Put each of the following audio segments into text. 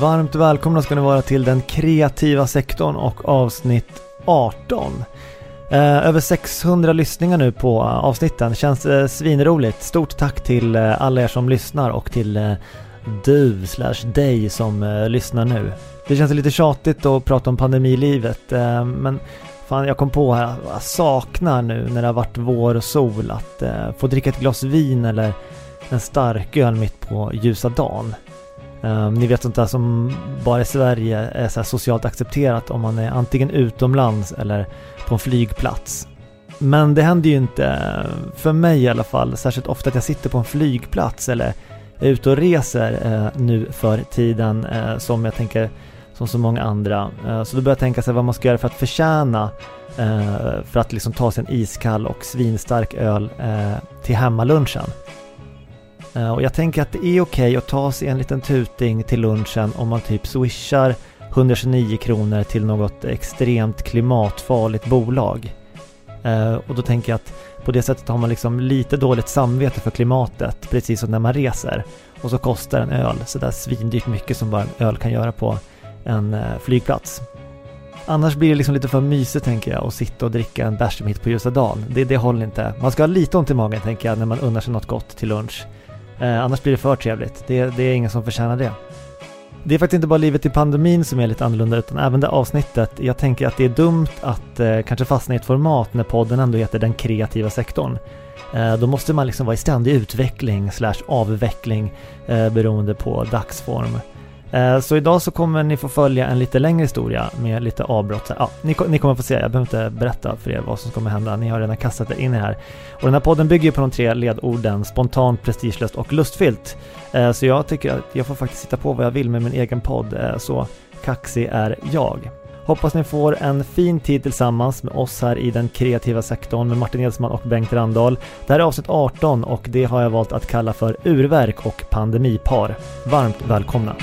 Varmt välkomna ska ni vara till den kreativa sektorn och avsnitt 18. Eh, över 600 lyssningar nu på eh, avsnitten, känns eh, svinroligt. Stort tack till eh, alla er som lyssnar och till eh, du slash dig som eh, lyssnar nu. Det känns lite tjatigt att prata om pandemilivet eh, men fan jag kom på här, jag saknar nu när det har varit vår och sol att eh, få dricka ett glas vin eller en starköl mitt på ljusa dagen. Um, ni vet sånt där som bara i Sverige är så socialt accepterat om man är antingen utomlands eller på en flygplats. Men det händer ju inte, eh, för mig i alla fall, särskilt ofta att jag sitter på en flygplats eller är ute och reser eh, nu för tiden eh, som jag tänker som så många andra. Eh, så då började jag tänka sig vad man ska göra för att förtjäna eh, för att liksom ta sig en iskall och svinstark öl eh, till hemmalunchen. Och jag tänker att det är okej okay att ta sig en liten tuting till lunchen om man typ swishar 129 kronor till något extremt klimatfarligt bolag. Och då tänker jag att på det sättet har man liksom lite dåligt samvete för klimatet, precis som när man reser. Och så kostar en öl sådär svindyrt mycket som bara en öl kan göra på en eh, flygplats. Annars blir det liksom lite för mysigt tänker jag att sitta och dricka en bärs mitt på ljusa dagen. Det, det håller inte. Man ska ha lite ont i magen tänker jag när man unnar sig något gott till lunch. Eh, annars blir det för trevligt. Det, det är ingen som förtjänar det. Det är faktiskt inte bara livet i pandemin som är lite annorlunda utan även det avsnittet. Jag tänker att det är dumt att eh, kanske fastna i ett format när podden ändå heter den kreativa sektorn. Eh, då måste man liksom vara i ständig utveckling slash avveckling eh, beroende på dagsform. Eh, så idag så kommer ni få följa en lite längre historia med lite avbrott. Ja, ni, ni kommer få se, jag behöver inte berätta för er vad som kommer hända. Ni har redan kastat er in i här. Och den här podden bygger på de tre ledorden spontant, prestigelöst och lustfyllt. Eh, så jag tycker att jag får faktiskt sitta på vad jag vill med min egen podd. Eh, så kaxig är jag. Hoppas ni får en fin tid tillsammans med oss här i den kreativa sektorn med Martin Edsman och Bengt Randahl. Det här är avsnitt 18 och det har jag valt att kalla för urverk och pandemipar. Varmt välkomna!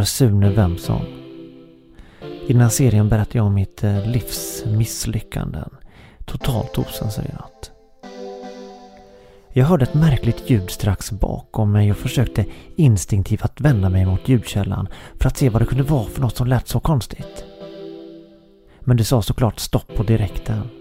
Heter Sune Wemson. I den här serien berättar jag om mitt eh, livs misslyckanden. Totalt osensurerat. Jag hörde ett märkligt ljud strax bakom mig och försökte instinktivt att vända mig mot ljudkällan för att se vad det kunde vara för något som lät så konstigt. Men det sa såklart stopp på direkten.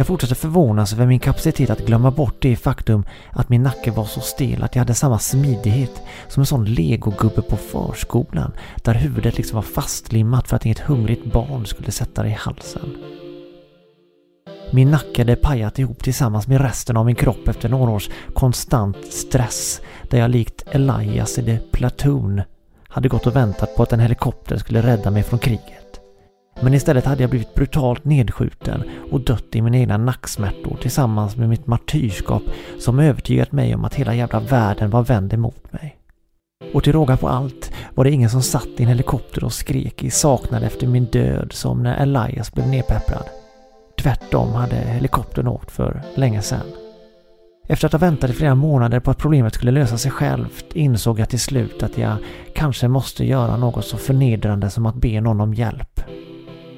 Jag fortsatte förvånas över min kapacitet att glömma bort det faktum att min nacke var så stel att jag hade samma smidighet som en sån legogubbe på förskolan där huvudet liksom var fastlimmat för att inget hungrigt barn skulle sätta det i halsen. Min nacke hade pajat ihop tillsammans med resten av min kropp efter några års konstant stress där jag likt Elias i The Platoon hade gått och väntat på att en helikopter skulle rädda mig från kriget. Men istället hade jag blivit brutalt nedskjuten och dött i mina egna nacksmärtor tillsammans med mitt martyrskap som övertygat mig om att hela jävla världen var vänd emot mig. Och till råga på allt var det ingen som satt i en helikopter och skrek i saknad efter min död som när Elias blev nedpepprad. Tvärtom hade helikoptern åkt för länge sedan. Efter att ha väntat i flera månader på att problemet skulle lösa sig självt insåg jag till slut att jag kanske måste göra något så förnedrande som att be någon om hjälp.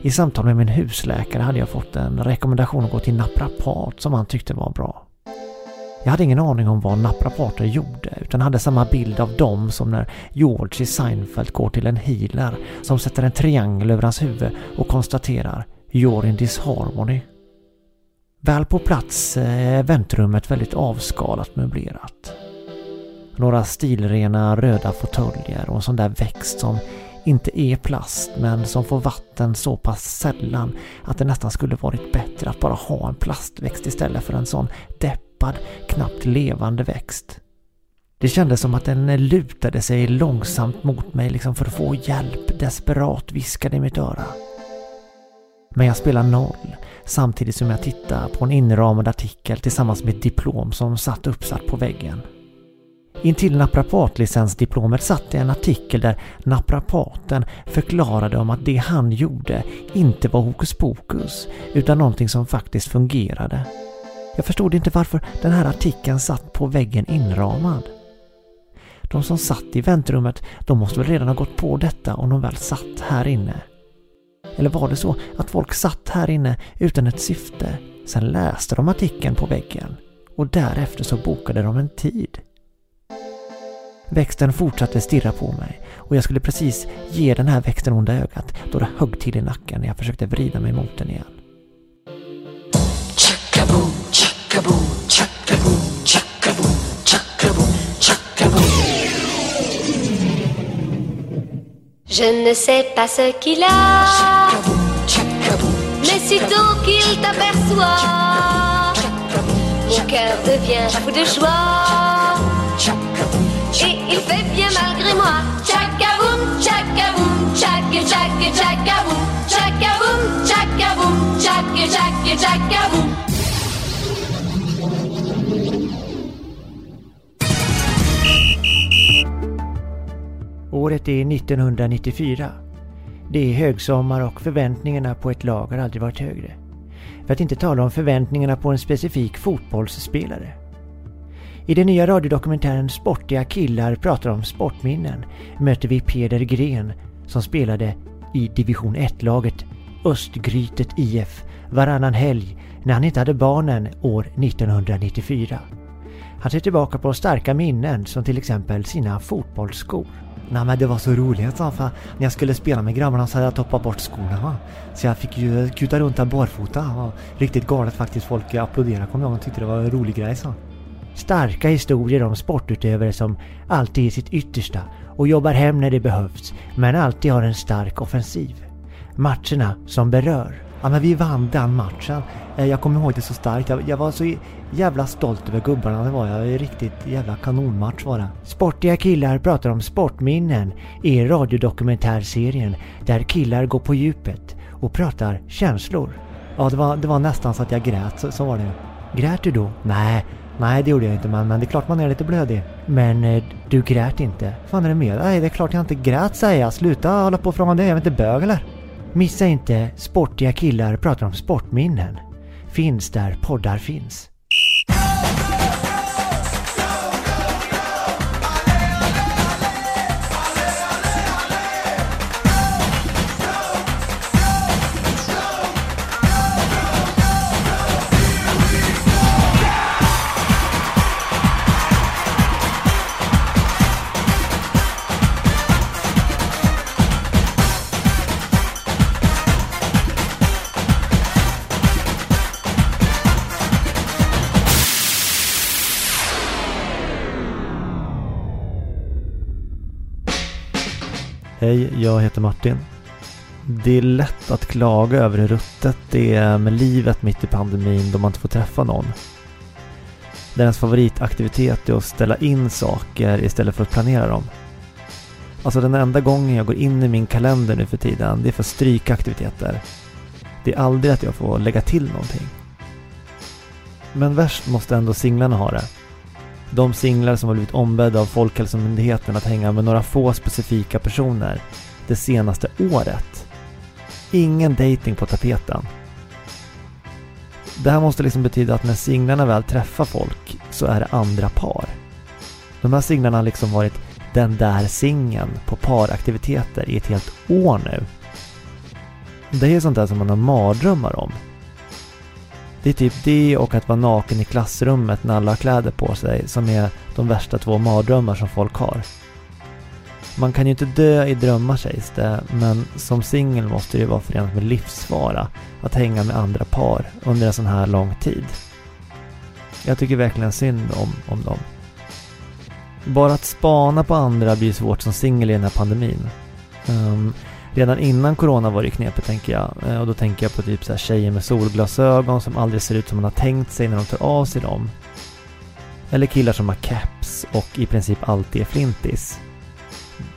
I samtal med min husläkare hade jag fått en rekommendation att gå till naprapat som han tyckte var bra. Jag hade ingen aning om vad naprapater gjorde utan hade samma bild av dem som när George i Seinfeld går till en healer som sätter en triangel över hans huvud och konstaterar “You're in disharmony”. Väl på plats är väntrummet väldigt avskalat möblerat. Några stilrena röda fåtöljer och en sån där växt som inte är plast men som får vatten så pass sällan att det nästan skulle varit bättre att bara ha en plastväxt istället för en sån deppad, knappt levande växt. Det kändes som att den lutade sig långsamt mot mig liksom för att få hjälp, desperat viskade i mitt öra. Men jag spelar noll samtidigt som jag tittar på en inramad artikel tillsammans med ett diplom som satt uppsatt på väggen. Intill naprapatlicensdiplomet satt en artikel där naprapaten förklarade om att det han gjorde inte var hokus pokus utan någonting som faktiskt fungerade. Jag förstod inte varför den här artikeln satt på väggen inramad. De som satt i väntrummet, de måste väl redan ha gått på detta om de väl satt här inne. Eller var det så att folk satt här inne utan ett syfte, sen läste de artikeln på väggen och därefter så bokade de en tid? Växten fortsatte stirra på mig och jag skulle precis ge den här växten onda ögat då det högg till i nacken när jag försökte vrida mig mot den igen. Je ne sais pas ce qu'il a, mais sitôt qu'il t'aperçoit, mon cœur devient fou de joie. Il fait bien malgré moi. Tchakaboum, tchakaboum, tchak, tchak, tchakaboum, tchakaboum, tchakaboum, tchak, tchak, tchakaboum. Året är 1994. Det är högsommar och förväntningarna på ett lag har aldrig varit högre. För att inte tala om förväntningarna på en specifik fotbollsspelare. I den nya radiodokumentären Sportiga killar pratar om sportminnen möter vi Peder Gren som spelade i division 1-laget Östgrytet IF varannan helg när han inte hade barnen år 1994. Han ser tillbaka på starka minnen som till exempel sina fotbollsskor. Nej men det var så roligt så för när jag skulle spela med grabbarna så hade jag toppat bort skorna va. Så jag fick ju kuta runt där barfota. Riktigt galet faktiskt. Folk applåderade kommer jag ihåg och tyckte det var en rolig grej så. Starka historier om sportutövare som alltid är sitt yttersta och jobbar hem när det behövs men alltid har en stark offensiv. Matcherna som berör. Ja men vi vann den matchen. Eh, jag kommer ihåg det så starkt. Jag, jag var så jävla stolt över gubbarna. Det var jag. Riktigt jävla kanonmatch var det. Sportiga killar pratar om sportminnen i radiodokumentärserien där killar går på djupet och pratar känslor. Ja, det var, det var nästan så att jag grät. Så, så var det. Grät du då? Nej, Nej, det gjorde jag inte men, men det är klart man är lite blödig. Men eh, du grät inte. fan är det med Nej, det är klart jag inte grät säger jag. Sluta hålla på och fråga det. Jag är inte bög eller? Missa inte Sportiga killar pratar om sportminnen. Finns där poddar finns. Hej, jag heter Martin. Det är lätt att klaga över hur ruttet det är med livet mitt i pandemin då man inte får träffa någon. Där ens favoritaktivitet är att ställa in saker istället för att planera dem. Alltså den enda gången jag går in i min kalender nu för tiden, det är för att stryka aktiviteter. Det är aldrig att jag får lägga till någonting. Men värst måste ändå singlarna ha det. De singlar som har blivit ombedda av Folkhälsomyndigheten att hänga med några få specifika personer det senaste året. Ingen dating på tapeten. Det här måste liksom betyda att när singlarna väl träffar folk så är det andra par. De här singlarna har liksom varit den där singeln på paraktiviteter i ett helt år nu. Det är sånt där som man har mardrömmar om. Det är typ det och att vara naken i klassrummet när alla har kläder på sig som är de värsta två mardrömmar som folk har. Man kan ju inte dö i drömmar sägs det, men som singel måste det ju vara förenat med livsfara att hänga med andra par under en sån här lång tid. Jag tycker verkligen synd om, om dem. Bara att spana på andra blir svårt som singel i den här pandemin. Um, redan innan corona var det knepigt tänker jag. Eh, och då tänker jag på typ så här tjejer med solglasögon som aldrig ser ut som man har tänkt sig när de tar av sig dem. Eller killar som har caps och i princip alltid är flintis.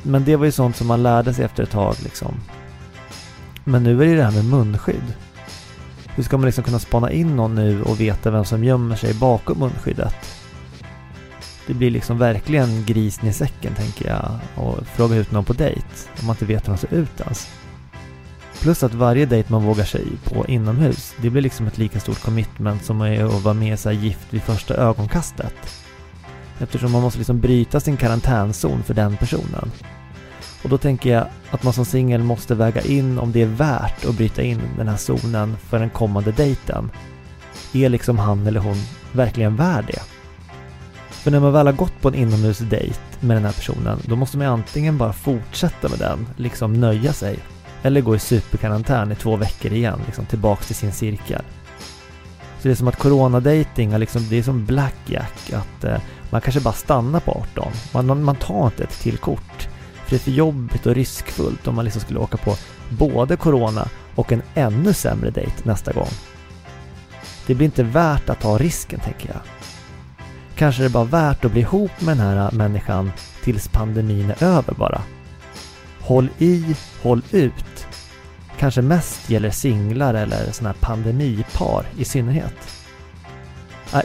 Men det var ju sånt som man lärde sig efter ett tag liksom. Men nu är det det här med munskydd. Hur ska man liksom kunna spana in någon nu och veta vem som gömmer sig bakom munskyddet? Det blir liksom verkligen grisen i säcken tänker jag och fråga ut någon på dejt om man inte vet hur de ser ut ens. Plus att varje dejt man vågar sig på inomhus, det blir liksom ett lika stort commitment som att vara med i gift vid första ögonkastet. Eftersom man måste liksom bryta sin karantänzon för den personen. Och då tänker jag att man som singel måste väga in om det är värt att bryta in den här zonen för den kommande dejten. Är liksom han eller hon verkligen värd det? För när man väl har gått på en inomhusdejt med den här personen, då måste man antingen bara fortsätta med den, liksom nöja sig, eller gå i superkarantän i två veckor igen, liksom tillbaks till sin cirkel. Så det är som att coronadating, liksom, det är som blackjack, att eh, man kanske bara stannar på 18. Man, man tar inte ett till kort. För det är för jobbigt och riskfullt om man liksom skulle åka på både corona och en ännu sämre dejt nästa gång. Det blir inte värt att ta risken, tänker jag. Kanske är det bara värt att bli ihop med den här människan tills pandemin är över bara. Håll i, håll ut. Kanske mest gäller singlar eller sådana här pandemipar i synnerhet.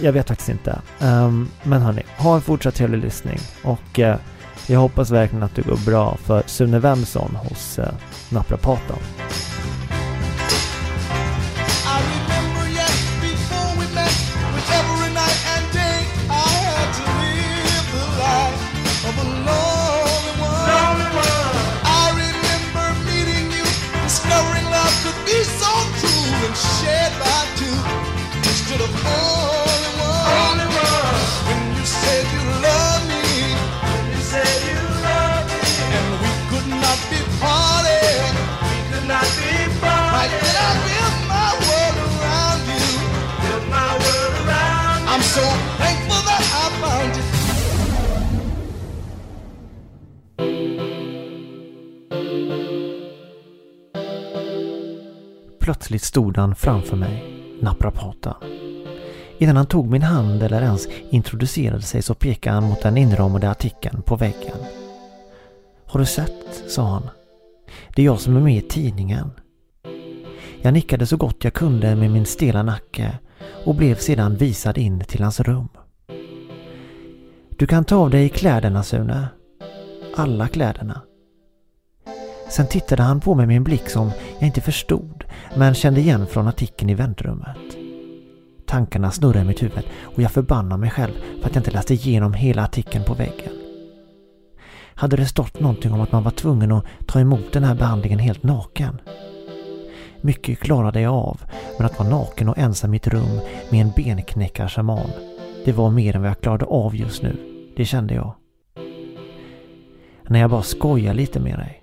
Jag vet faktiskt inte. Ehm, men hörni, ha en fortsatt trevlig lyssning och eh, jag hoppas verkligen att det går bra för Sune Wemson hos eh, naprapaten. Plötsligt stod han framför mig, naprapaten. Innan han tog min hand eller ens introducerade sig så pekade han mot den inramade artikeln på väggen. Har du sett? sa han. Det är jag som är med i tidningen. Jag nickade så gott jag kunde med min stela nacke och blev sedan visad in till hans rum. Du kan ta av dig kläderna Sune. Alla kläderna. Sen tittade han på mig med en blick som jag inte förstod men kände igen från artikeln i väntrummet. Tankarna snurrade i mitt huvud och jag förbannar mig själv för att jag inte läste igenom hela artikeln på väggen. Hade det stått någonting om att man var tvungen att ta emot den här behandlingen helt naken? Mycket klarade jag av, men att vara naken och ensam i ett rum med en benknäckarsaman, det var mer än vad jag klarade av just nu. Det kände jag. När jag bara skojar lite med dig.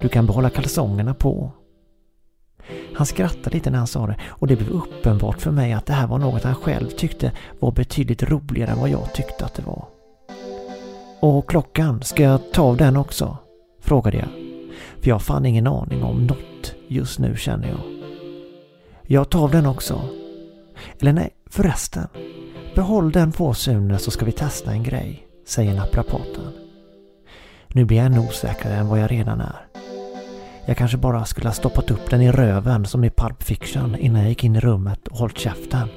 Du kan behålla kalsongerna på. Han skrattade lite när han sa det och det blev uppenbart för mig att det här var något han själv tyckte var betydligt roligare än vad jag tyckte att det var. Och klockan, ska jag ta av den också? Frågade jag. För jag har fan ingen aning om något just nu känner jag. Jag tar av den också. Eller nej, förresten. Behåll den på Sune så ska vi testa en grej, säger naprapaten. Nu blir jag ännu osäkrare än vad jag redan är. Jag kanske bara skulle ha stoppat upp den i röven som i Pulp Fiction innan jag gick in i rummet och hållit käften.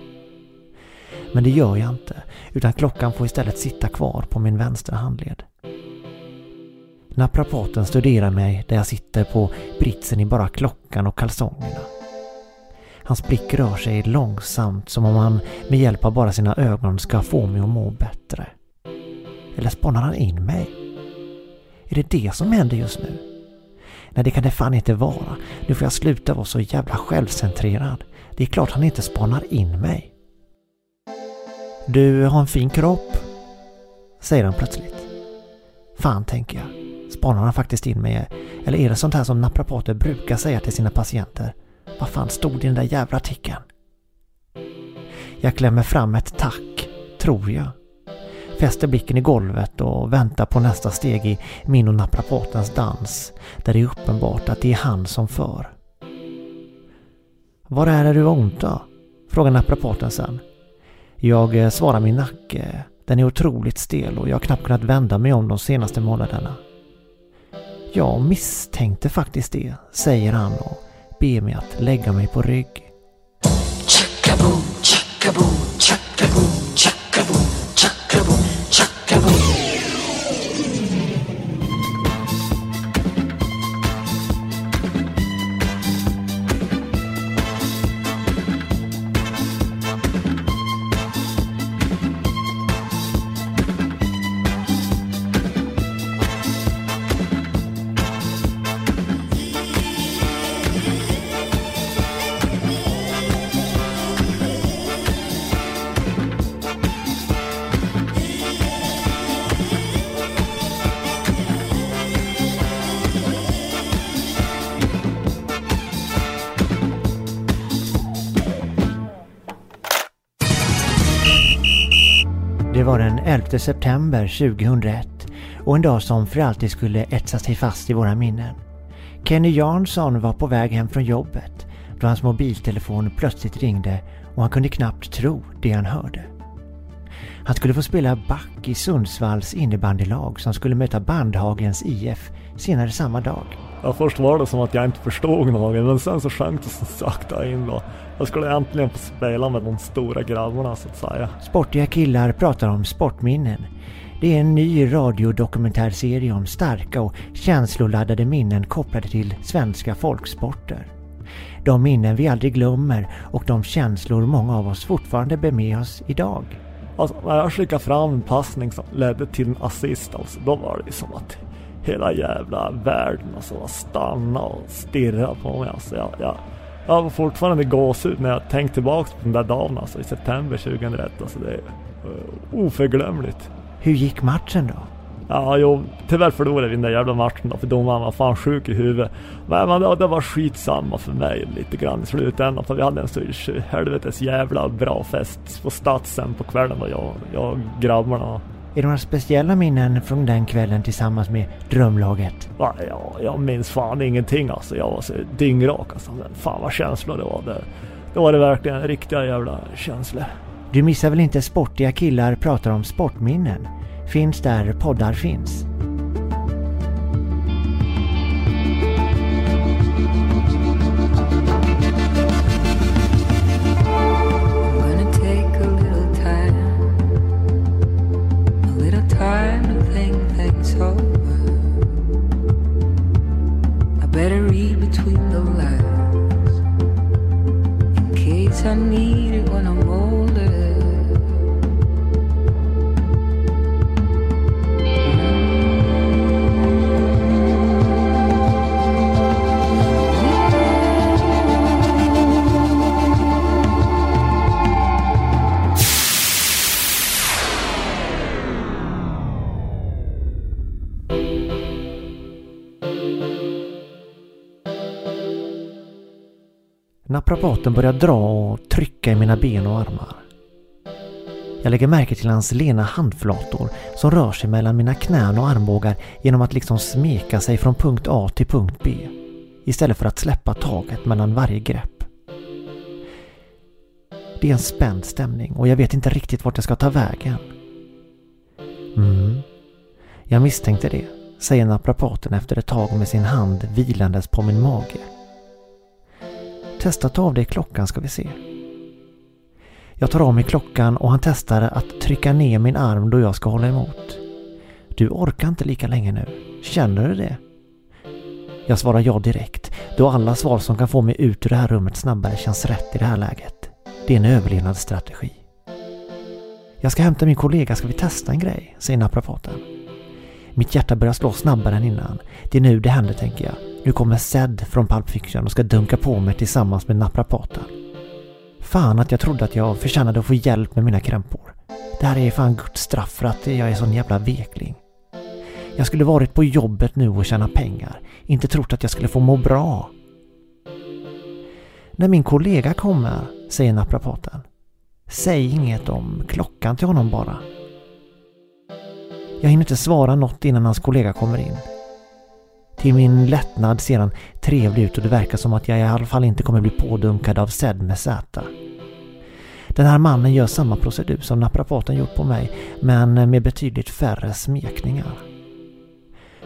Men det gör jag inte, utan klockan får istället sitta kvar på min vänstra handled. Naprapaten studerar mig där jag sitter på britsen i bara klockan och kalsongerna. Hans blick rör sig långsamt som om han med hjälp av bara sina ögon ska få mig att må bättre. Eller spanar han in mig? Är det det som händer just nu? Nej, det kan det fan inte vara. Nu får jag sluta vara så jävla självcentrerad. Det är klart han inte spanar in mig. Du har en fin kropp, säger han plötsligt. Fan, tänker jag. Spanar han faktiskt in mig? Eller är det sånt här som naprapater brukar säga till sina patienter? Vad fan stod det i den där jävla artikeln? Jag klämmer fram ett tack, tror jag. Fäster blicken i golvet och väntar på nästa steg i min och naprapatens dans, där det är uppenbart att det är han som för. Var är det du har ont då? Frågar naprapaten sen. Jag eh, svarar min nacke, Den är otroligt stel och jag har knappt kunnat vända mig om de senaste månaderna. Jag misstänkte faktiskt det, säger han och ber mig att lägga mig på rygg. Chakaboom, chakaboom, chakaboom, chakaboom, 11 september 2001 och en dag som för alltid skulle etsa sig fast i våra minnen. Kenny Jansson var på väg hem från jobbet då hans mobiltelefon plötsligt ringde och han kunde knappt tro det han hörde. Han skulle få spela back i Sundsvalls innebandylag som skulle möta Bandhagens IF senare samma dag. Ja, först var det som att jag inte förstod något men sen så sjönk det så sakta in då. Jag skulle äntligen få spela med de stora grabbarna så att säga. Sportiga killar pratar om sportminnen. Det är en ny radiodokumentärserie om starka och känsloladdade minnen kopplade till svenska folksporter. De minnen vi aldrig glömmer och de känslor många av oss fortfarande bär med oss idag. Alltså, när jag skickade fram en passning som ledde till en assist alltså, då var det som att hela jävla världen alltså stannade och stirrade på mig. Alltså, jag, jag, jag har fortfarande gåshud när jag tänkt tillbaka på den där dagen alltså, i september 2001. Alltså, det är uh, oförglömligt. Hur gick matchen då? Ja, jo, tyvärr förlorade vi den där jävla matchen då, för domaren var fan sjuk i huvudet. Men, men det, det var skitsamma för mig lite grann i slutändan, för vi hade en så helvetes jävla bra fest på Statsen på kvällen då, jag, jag grabbarna. Är det några speciella minnen från den kvällen tillsammans med drömlaget? Ja, jag, jag minns fan ingenting alltså. Jag var så dyngrak alltså. Men fan vad känslor det var. Det, det var det verkligen riktiga jävla känslor. Du missar väl inte sportiga killar pratar om sportminnen? Finns där poddar finns. Naprapaten börjar dra och trycka i mina ben och armar. Jag lägger märke till hans lena handflator som rör sig mellan mina knän och armbågar genom att liksom smeka sig från punkt A till punkt B istället för att släppa taget mellan varje grepp. Det är en spänd stämning och jag vet inte riktigt vart jag ska ta vägen. Mm, jag misstänkte det, säger naprapaten efter ett tag med sin hand vilandes på min mage. Testa ta av dig klockan ska vi se. Jag tar av mig klockan och han testar att trycka ner min arm då jag ska hålla emot. Du orkar inte lika länge nu. Känner du det? Jag svarar ja direkt, då alla svar som kan få mig ut ur det här rummet snabbare känns rätt i det här läget. Det är en överlevnadsstrategi. Jag ska hämta min kollega, ska vi testa en grej? säger naprapaten. Mitt hjärta börjar slå snabbare än innan. Det är nu det händer tänker jag. Nu kommer Zed från Pulp Fiction och ska dunka på mig tillsammans med naprapaten. Fan att jag trodde att jag förtjänade att få hjälp med mina krämpor. Det här är fan Guds straff för att jag är sån jävla vekling. Jag skulle varit på jobbet nu och tjäna pengar. Inte trott att jag skulle få må bra. När min kollega kommer, säger naprapaten. Säg inget om klockan till honom bara. Jag hinner inte svara något innan hans kollega kommer in. Till min lättnad ser han trevlig ut och det verkar som att jag i alla fall inte kommer bli pådunkad av Zed med Z. Den här mannen gör samma procedur som naprapaten gjort på mig, men med betydligt färre smekningar.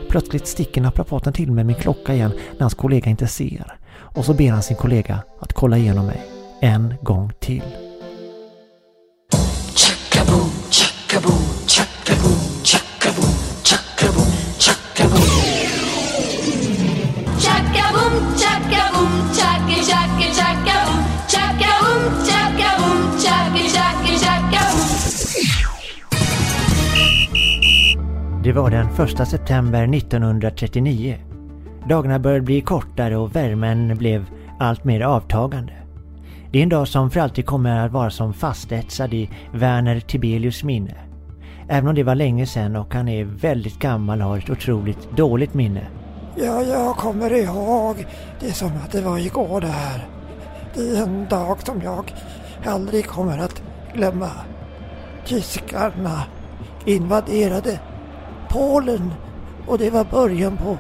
Plötsligt sticker naprapaten till med min klocka igen när hans kollega inte ser och så ber han sin kollega att kolla igenom mig en gång till. Chakaboom, chaka boom. Det var den 1 september 1939. Dagarna började bli kortare och värmen blev allt mer avtagande. Det är en dag som för alltid kommer att vara som fastetsad i Werner Tibelius minne. Även om det var länge sedan och han är väldigt gammal och har ett otroligt dåligt minne. Ja, jag kommer ihåg. Det är som att det var igår det här. Det är en dag som jag aldrig kommer att glömma. Tyskarna invaderade Polen och det var början på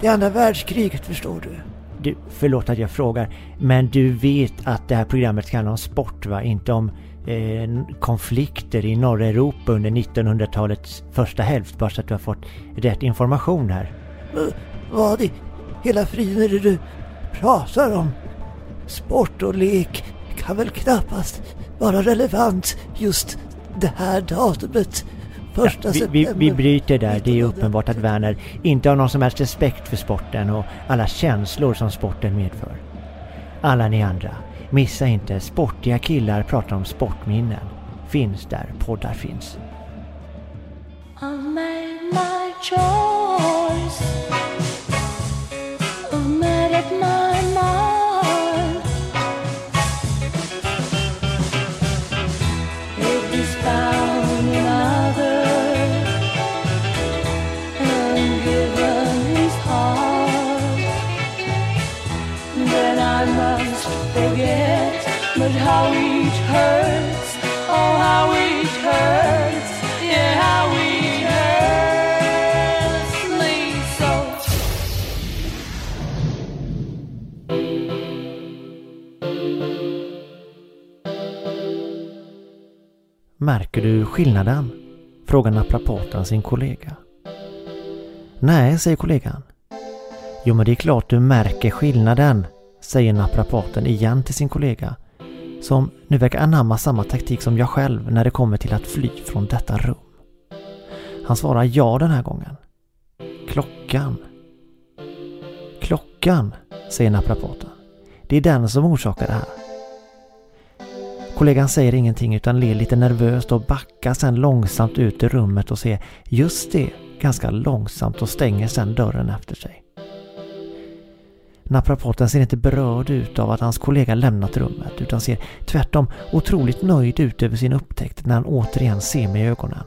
det andra världskriget förstår du. Du, förlåt att jag frågar, men du vet att det här programmet ska handla om sport va? Inte om eh, konflikter i norra Europa under 1900-talets första hälft bara så att du har fått rätt information här. Men vad i hela friden är det du pratar om? Sport och lek kan väl knappast vara relevant just det här datumet. Första Ja, vi, vi, vi bryter där. Det är uppenbart att Werner inte har någon som helst respekt för sporten och alla känslor som sporten medför. Alla ni andra, missa inte Sportiga killar pratar om sportminnen. Finns där poddar finns. I made my choice. How it hurts, oh how it hurts, yeah how it hurts me so. Märker du skillnaden? Frågar naprapaten sin kollega. Nej, säger kollegan. Jo, men det är klart du märker skillnaden, säger naprapaten igen till sin kollega. Som nu verkar anamma samma taktik som jag själv när det kommer till att fly från detta rum. Han svarar ja den här gången. Klockan. Klockan, säger naprapaten. Det är den som orsakar det här. Kollegan säger ingenting utan ler lite nervöst och backar sen långsamt ut i rummet och ser just det ganska långsamt och stänger sen dörren efter sig. Naprapaten ser inte berörd ut av att hans kollega lämnat rummet utan ser tvärtom otroligt nöjd ut över sin upptäckt när han återigen ser mig i ögonen.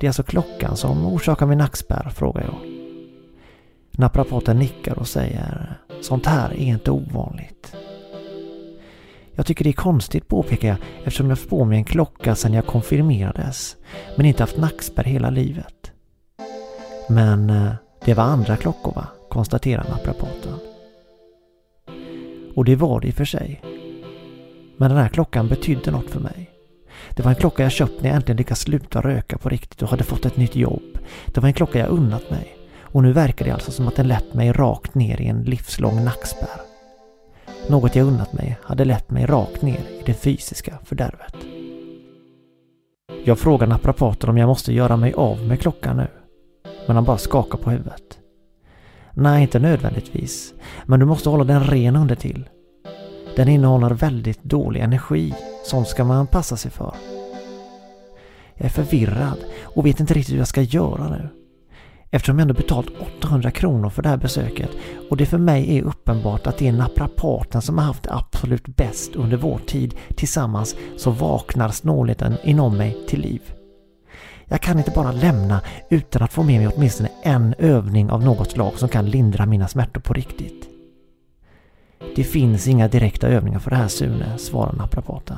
Det är alltså klockan som orsakar min nackspärr, frågar jag. Naprapaten nickar och säger Sånt här är inte ovanligt. Jag tycker det är konstigt påpekar jag eftersom jag får på mig en klocka sedan jag konfirmerades men inte haft nackspärr hela livet. Men eh, det var andra klockor va? Konstaterar naprapaten. Och det var det i och för sig. Men den här klockan betydde något för mig. Det var en klocka jag köpt när jag äntligen lyckats sluta röka på riktigt och hade fått ett nytt jobb. Det var en klocka jag unnat mig. Och nu verkar det alltså som att den lett mig rakt ner i en livslång nackspärr. Något jag unnat mig hade lett mig rakt ner i det fysiska fördärvet. Jag frågar naprapaten om jag måste göra mig av med klockan nu. Men han bara skakar på huvudet. Nej, inte nödvändigtvis. Men du måste hålla den ren under till. Den innehåller väldigt dålig energi. Sånt ska man passa sig för. Jag är förvirrad och vet inte riktigt hur jag ska göra nu. Eftersom jag ändå betalt 800 kronor för det här besöket och det för mig är uppenbart att det är naprapaten som har haft det absolut bäst under vår tid tillsammans så vaknar snålheten inom mig till liv. Jag kan inte bara lämna utan att få med mig åtminstone en övning av något slag som kan lindra mina smärtor på riktigt. Det finns inga direkta övningar för det här Sune, svarar naprapaten.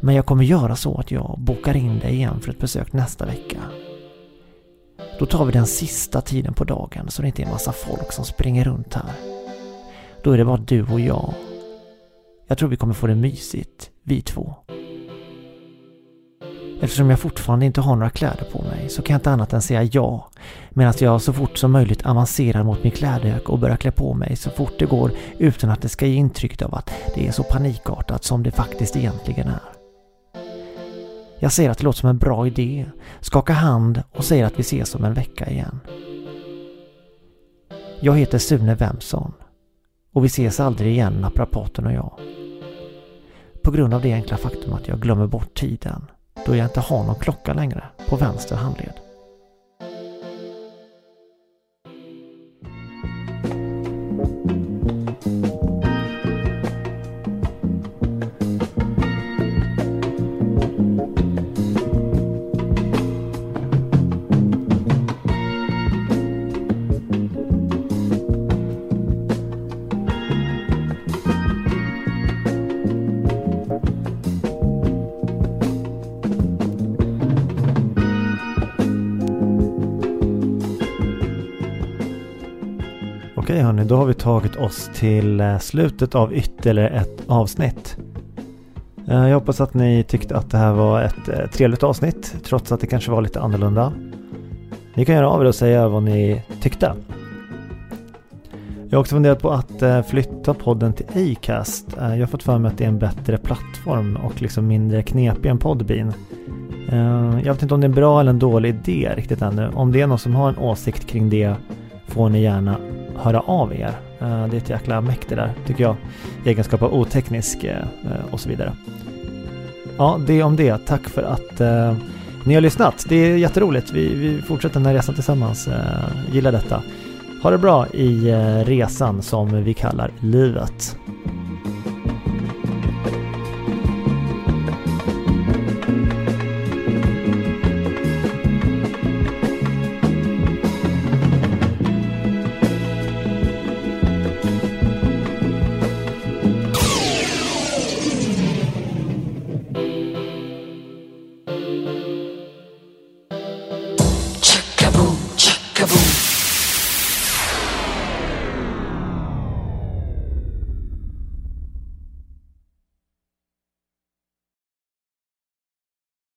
Men jag kommer göra så att jag bokar in dig igen för ett besök nästa vecka. Då tar vi den sista tiden på dagen så det inte är en massa folk som springer runt här. Då är det bara du och jag. Jag tror vi kommer få det mysigt, vi två. Eftersom jag fortfarande inte har några kläder på mig så kan jag inte annat än säga ja medan jag så fort som möjligt avancerar mot min klädök och börjar klä på mig så fort det går utan att det ska ge intrycket av att det är så panikartat som det faktiskt egentligen är. Jag säger att det låter som en bra idé, skakar hand och säger att vi ses om en vecka igen. Jag heter Sune Wemson och vi ses aldrig igen naprapaten och jag. På grund av det enkla faktum att jag glömmer bort tiden då jag inte har någon klocka längre på vänster handled. Hörni, då har vi tagit oss till eh, slutet av ytterligare ett avsnitt. Eh, jag hoppas att ni tyckte att det här var ett eh, trevligt avsnitt, trots att det kanske var lite annorlunda. Ni kan göra av er och säga vad ni tyckte. Jag har också funderat på att flytta podden till Acast. Jag har fått för mig att det är en bättre plattform och liksom mindre knepig än Podbean. Jag vet inte om det är en bra eller en dålig idé riktigt ännu. Om det är någon som har en åsikt kring det får ni gärna höra av er. Eh, det är ett jäkla mäkt det där, tycker jag. I egenskap av oteknisk eh, och så vidare. Ja, det är om det. Tack för att eh, ni har lyssnat. Det är jätteroligt. Vi, vi fortsätter den här resan tillsammans. Eh, gillar detta. Ha det bra i eh, resan som vi kallar livet.